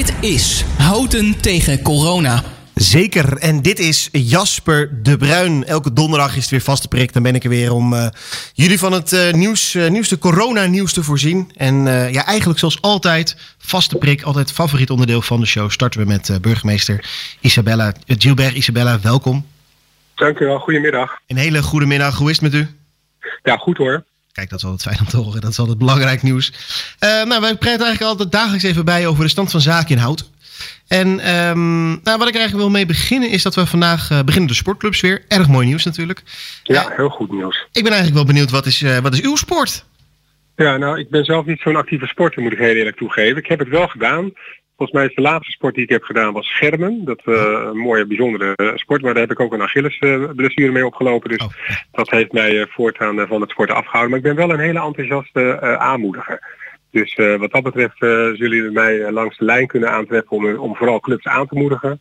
Dit is Houten tegen Corona. Zeker, en dit is Jasper de Bruin. Elke donderdag is het weer vaste prik. Dan ben ik er weer om uh, jullie van het uh, nieuws, uh, nieuwste corona-nieuws te voorzien. En ja, eigenlijk zoals altijd, vaste prik, altijd favoriet onderdeel van de show. Starten we met burgemeester Isabella. Gilbert, Isabella, welkom. Dank u wel, goedemiddag. Een hele goede middag, hoe is het met u? Ja, goed hoor. Kijk, dat is altijd fijn om te horen. Dat is altijd belangrijk nieuws. nou, wij praten eigenlijk altijd dagelijks even bij over de stand van zaken in Hout. En um, nou, wat ik eigenlijk wil mee beginnen is dat we vandaag uh, beginnen de sportclubs weer. Erg mooi nieuws natuurlijk. Ja, heel goed nieuws. Ik ben eigenlijk wel benieuwd, wat is, uh, wat is uw sport? Ja, nou, ik ben zelf niet zo'n actieve sporter, moet ik heel eerlijk toegeven. Ik heb het wel gedaan. Volgens mij is de laatste sport die ik heb gedaan was schermen. Dat uh, een mooie, bijzondere sport. Maar daar heb ik ook een Achilles mee opgelopen. Dus oh. dat heeft mij voortaan van het sporten afgehouden. Maar ik ben wel een hele enthousiaste aanmoediger. Dus wat dat betreft zullen jullie mij langs de lijn kunnen aantreffen om, om vooral clubs aan te moedigen.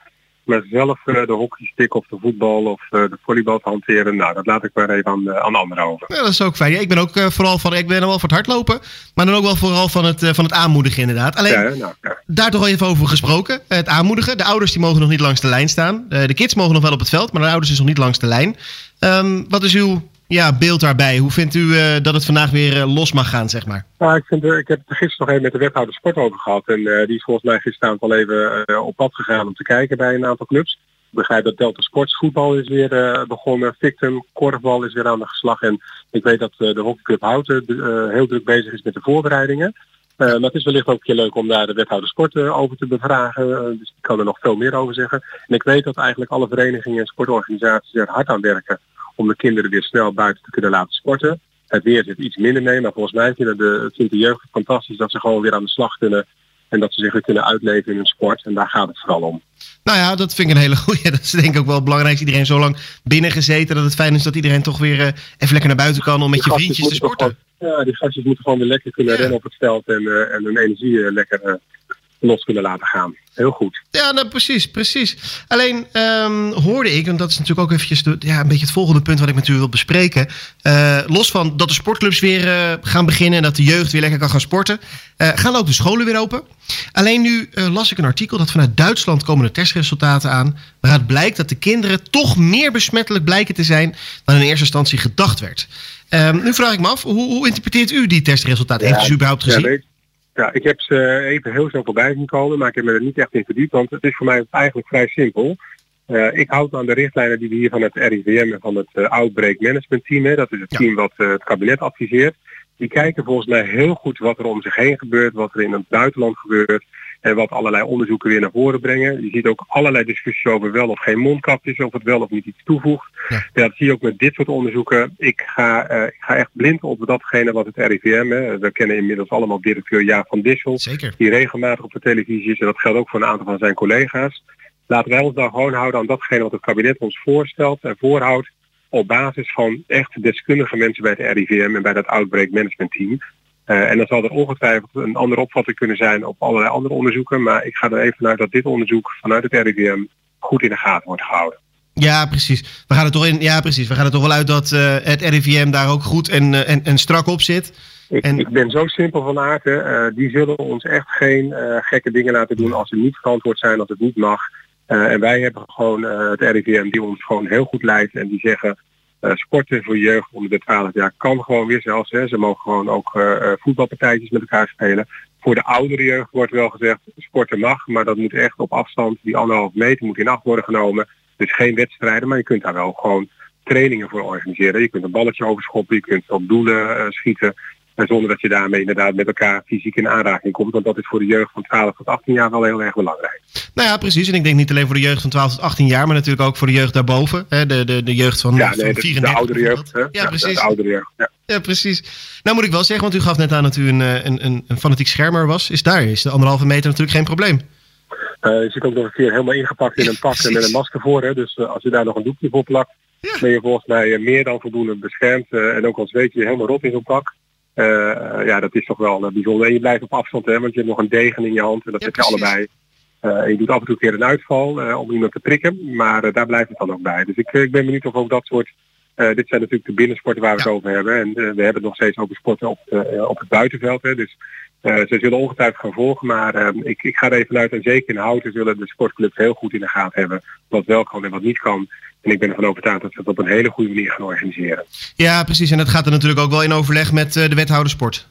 Maar zelf de hockeystick of de voetbal of de volleybal te hanteren, nou dat laat ik maar even aan, aan anderen over. Ja, dat is ook fijn. ik ben ook vooral van, ik ben wel voor het hardlopen, maar dan ook wel vooral van het, van het aanmoedigen inderdaad. Alleen, ja, nou, daar toch al even over gesproken. Het aanmoedigen. De ouders die mogen nog niet langs de lijn staan. de kids mogen nog wel op het veld, maar de ouders is nog niet langs de lijn. Um, wat is uw ja, beeld daarbij. Hoe vindt u uh, dat het vandaag weer uh, los mag gaan, zeg maar? Nou, ik, vind, uh, ik heb het gisteren nog even met de wethouder sport over gehad. En die is volgens mij gisteravond al even op pad gegaan om te kijken bij een aantal clubs. Ik begrijp dat Delta Sports voetbal is weer begonnen. Victim, korfbal is weer aan de geslag. En ik weet dat de hockeyclub Houten heel druk bezig is met de voorbereidingen. maar het is wellicht ook een keer leuk om daar de wethouder sport over te bevragen. dus ik kan er nog veel meer over zeggen. En ik weet dat eigenlijk alle verenigingen en sportorganisaties er hard aan werken om de kinderen weer snel buiten te kunnen laten sporten. Het weer zit iets minder mee, maar volgens mij vinden de, vindt de jeugd fantastisch dat ze gewoon weer aan de slag kunnen en dat ze zich weer kunnen uitleven in hun sport. En daar gaat het vooral om. Nou ja, dat vind ik een hele goede. Dat is denk ik ook wel belangrijk. Iedereen zo lang binnen gezeten dat het fijn is dat iedereen toch weer uh, even lekker naar buiten kan om met je vriendjes te sporten. Gewoon, ja, die gastjes moeten gewoon weer lekker kunnen ja. rennen op het veld en, uh, en hun energie uh, lekker los kunnen laten gaan. Heel goed. Ja, nou, precies, precies. Alleen um, hoorde ik, en dat is natuurlijk ook eventjes de, ja, een beetje het volgende punt wat ik met u wil bespreken. Uh, los van dat de sportclubs weer uh, gaan beginnen en dat de jeugd weer lekker kan gaan sporten, uh, gaan ook de scholen weer open. Alleen nu las ik een artikel dat vanuit Duitsland komen de testresultaten aan, waaruit blijkt dat de kinderen toch meer besmettelijk blijken te zijn dan in eerste instantie gedacht werd. Um, nu vraag ik me af, hoe, hoe interpreteert u die testresultaten? Ja, Heeft u ze überhaupt gezien? Ja, ja, ik heb ze even heel snel voorbij zien komen, maar ik heb me er niet echt in verdiept, want het is voor mij eigenlijk vrij simpel. Uh, ik houd aan de richtlijnen die we hier van het RIVM en van het uh, Outbreak Management Team, hè, dat is het ja. team wat uh, het kabinet adviseert. Die kijken volgens mij heel goed wat er om zich heen gebeurt, wat er in het buitenland gebeurt en wat allerlei onderzoeken weer naar voren brengen. Je ziet ook allerlei discussies over wel of geen mondkapjes, of het wel of niet iets toevoegt. Ja. ja dat zie je ook met dit soort onderzoeken. Ik ga, uh, ik ga echt blind op datgene wat het RIVM, hè. we kennen inmiddels allemaal directeur Jaap van Dissel, Zeker. die regelmatig op de televisie is en dat geldt ook voor een aantal van zijn collega's. Laten wij ons dan gewoon houden aan datgene wat het kabinet ons voorstelt en voorhoudt op basis van echt deskundige mensen bij het RIVM en bij dat Outbreak Management Team. Uh, en dan zal er ongetwijfeld een andere opvatting kunnen zijn op allerlei andere onderzoeken. Maar ik ga er even vanuit dat dit onderzoek vanuit het RIVM goed in de gaten wordt gehouden. Ja, precies. We gaan er toch in. Ja, precies. We gaan er toch wel uit dat uh, het RIVM daar ook goed en, uh, en, en strak op zit. Ik, en... ik ben zo simpel van aard. Uh, die zullen ons echt geen gekke dingen laten doen als ze niet verantwoord zijn, als het niet mag. en wij hebben gewoon het RIVM die ons gewoon heel goed leidt en die zeggen uh, sporten voor jeugd onder de 12 jaar kan gewoon weer zelfs. Hè. Ze mogen gewoon ook uh, voetbalpartijtjes met elkaar spelen. Voor de oudere jeugd wordt wel gezegd sporten mag, maar dat moet echt op afstand. Die anderhalf meter moet in acht worden genomen. Dus geen wedstrijden, maar je kunt daar wel gewoon trainingen voor organiseren. Je kunt een balletje overschoppen, je kunt op doelen schieten. En zonder dat je daarmee inderdaad met elkaar fysiek in aanraking komt. Want dat is voor de jeugd van 12 tot 18 jaar wel heel erg belangrijk. Nou ja, precies. En ik denk niet alleen voor de jeugd van 12 tot 18 jaar, maar natuurlijk ook voor de jeugd daarboven. Hè? De, de, de jeugd van, ja, nee, van 34. De oudere jeugd. Hè? Ja, ja, precies. De oudere jeugd, ja. ja, precies. Nou moet ik wel zeggen, want u gaf net aan dat u een, een, een, een fanatiek schermer was. Is daar is de anderhalve meter natuurlijk geen probleem. Uh, je zit ook nog een keer helemaal ingepakt in een pak en met een masker voor. Hè? Dus uh, als je daar nog een doekje voor plakt, ja. ben je volgens mij meer dan voldoende beschermd. Uh, en ook al zweet je helemaal rot in zo'n pak. Uh, ja, dat is toch wel uh, bijzonder. En je blijft op afstand, hè, want je hebt nog een degen in je hand en dat ja, heb je allebei. Uh, en je doet af en toe een keer een uitval om iemand te prikken, maar daar blijft het dan ook bij. Dus ik, ik ben benieuwd of ook dat soort, dit zijn natuurlijk de binnensporten waar we ja. het over hebben. En we hebben het nog steeds over sporten op, op het buitenveld. Hè, dus ze zullen ongetwijfeld gaan volgen, maar ik, ik ga er even uit en zeker in Houten zullen de sportclubs heel goed in de gaten hebben wat wel kan en wat niet kan. En ik ben ervan overtuigd dat ze het op een hele goede manier gaan organiseren. Ja, precies. En dat gaat er natuurlijk ook wel in overleg met de wethouder sport.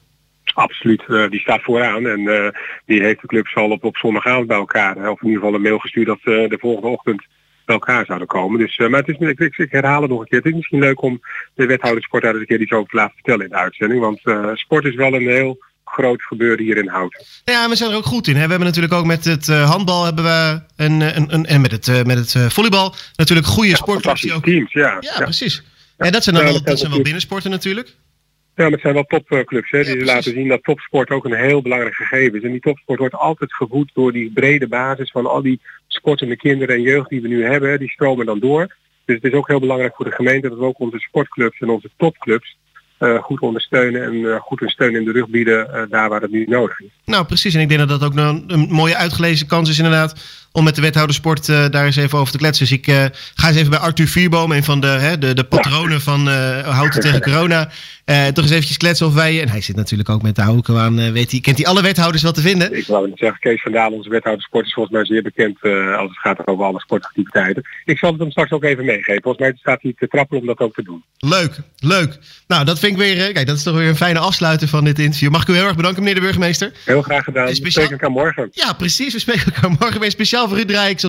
Absoluut, die staat vooraan en die heeft de clubs al op, op zondagavond bij elkaar. Of in ieder geval een mail gestuurd dat de volgende ochtend bij elkaar zouden komen. Dus, maar het is, ik, ik, ik, herhaal het nog een keer. Het is misschien leuk om de wethouder sport daar eens een keer iets over te laten vertellen in de uitzending. Want sport is wel een heel groot gebeuren hier in Houten. Ja, we zijn er ook goed in. Hè? We hebben natuurlijk ook met het handbal hebben we een, een, een, en met het, met het volleybal natuurlijk goede ja, sportclubs. Die ook... teams, ja. Ja, ja. precies. En dat zijn dan wel, dat zijn wel binnensporten natuurlijk. Ja, maar het zijn wel topclubs. Hè, die laten zien dat topsport ook een heel belangrijk gegeven is. En die topsport wordt altijd gevoed door die brede basis van al die sportende kinderen en jeugd die we nu hebben. Die stromen dan door. Dus het is ook heel belangrijk voor de gemeente dat we ook onze sportclubs en onze topclubs uh, goed ondersteunen en uh, goed een steun in de rug bieden uh, daar waar het nu nodig is. Nou, precies. En ik denk dat dat ook een mooie uitgelezen kans is inderdaad om met de wethouder sport daar eens even over te kletsen. Dus ik ga eens even bij Arthur Vierboom, een van de, hè, de, de patronen van Houten tegen corona, toch eens eventjes kletsen of wij... En hij zit natuurlijk ook met de Houken aan, weet hij, kent hij alle wethouders wel te vinden? Ik wou net zeggen, Kees van Dalen, onze wethouder sport, is volgens mij zeer bekend als het gaat over alle sportactiviteiten. Ik zal het hem straks ook even meegeven. Volgens mij staat hij te trappelen om dat ook te doen. Leuk, leuk. Nou, dat vind ik weer, kijk, dat is toch weer een fijne afsluiter van dit interview. Mag ik u heel erg bedanken, meneer de burgemeester? Heel graag gedaan. Speciaal... We spreken elkaar morgen. Ja, precies. We spreken elkaar morgen weer speciaal draai ik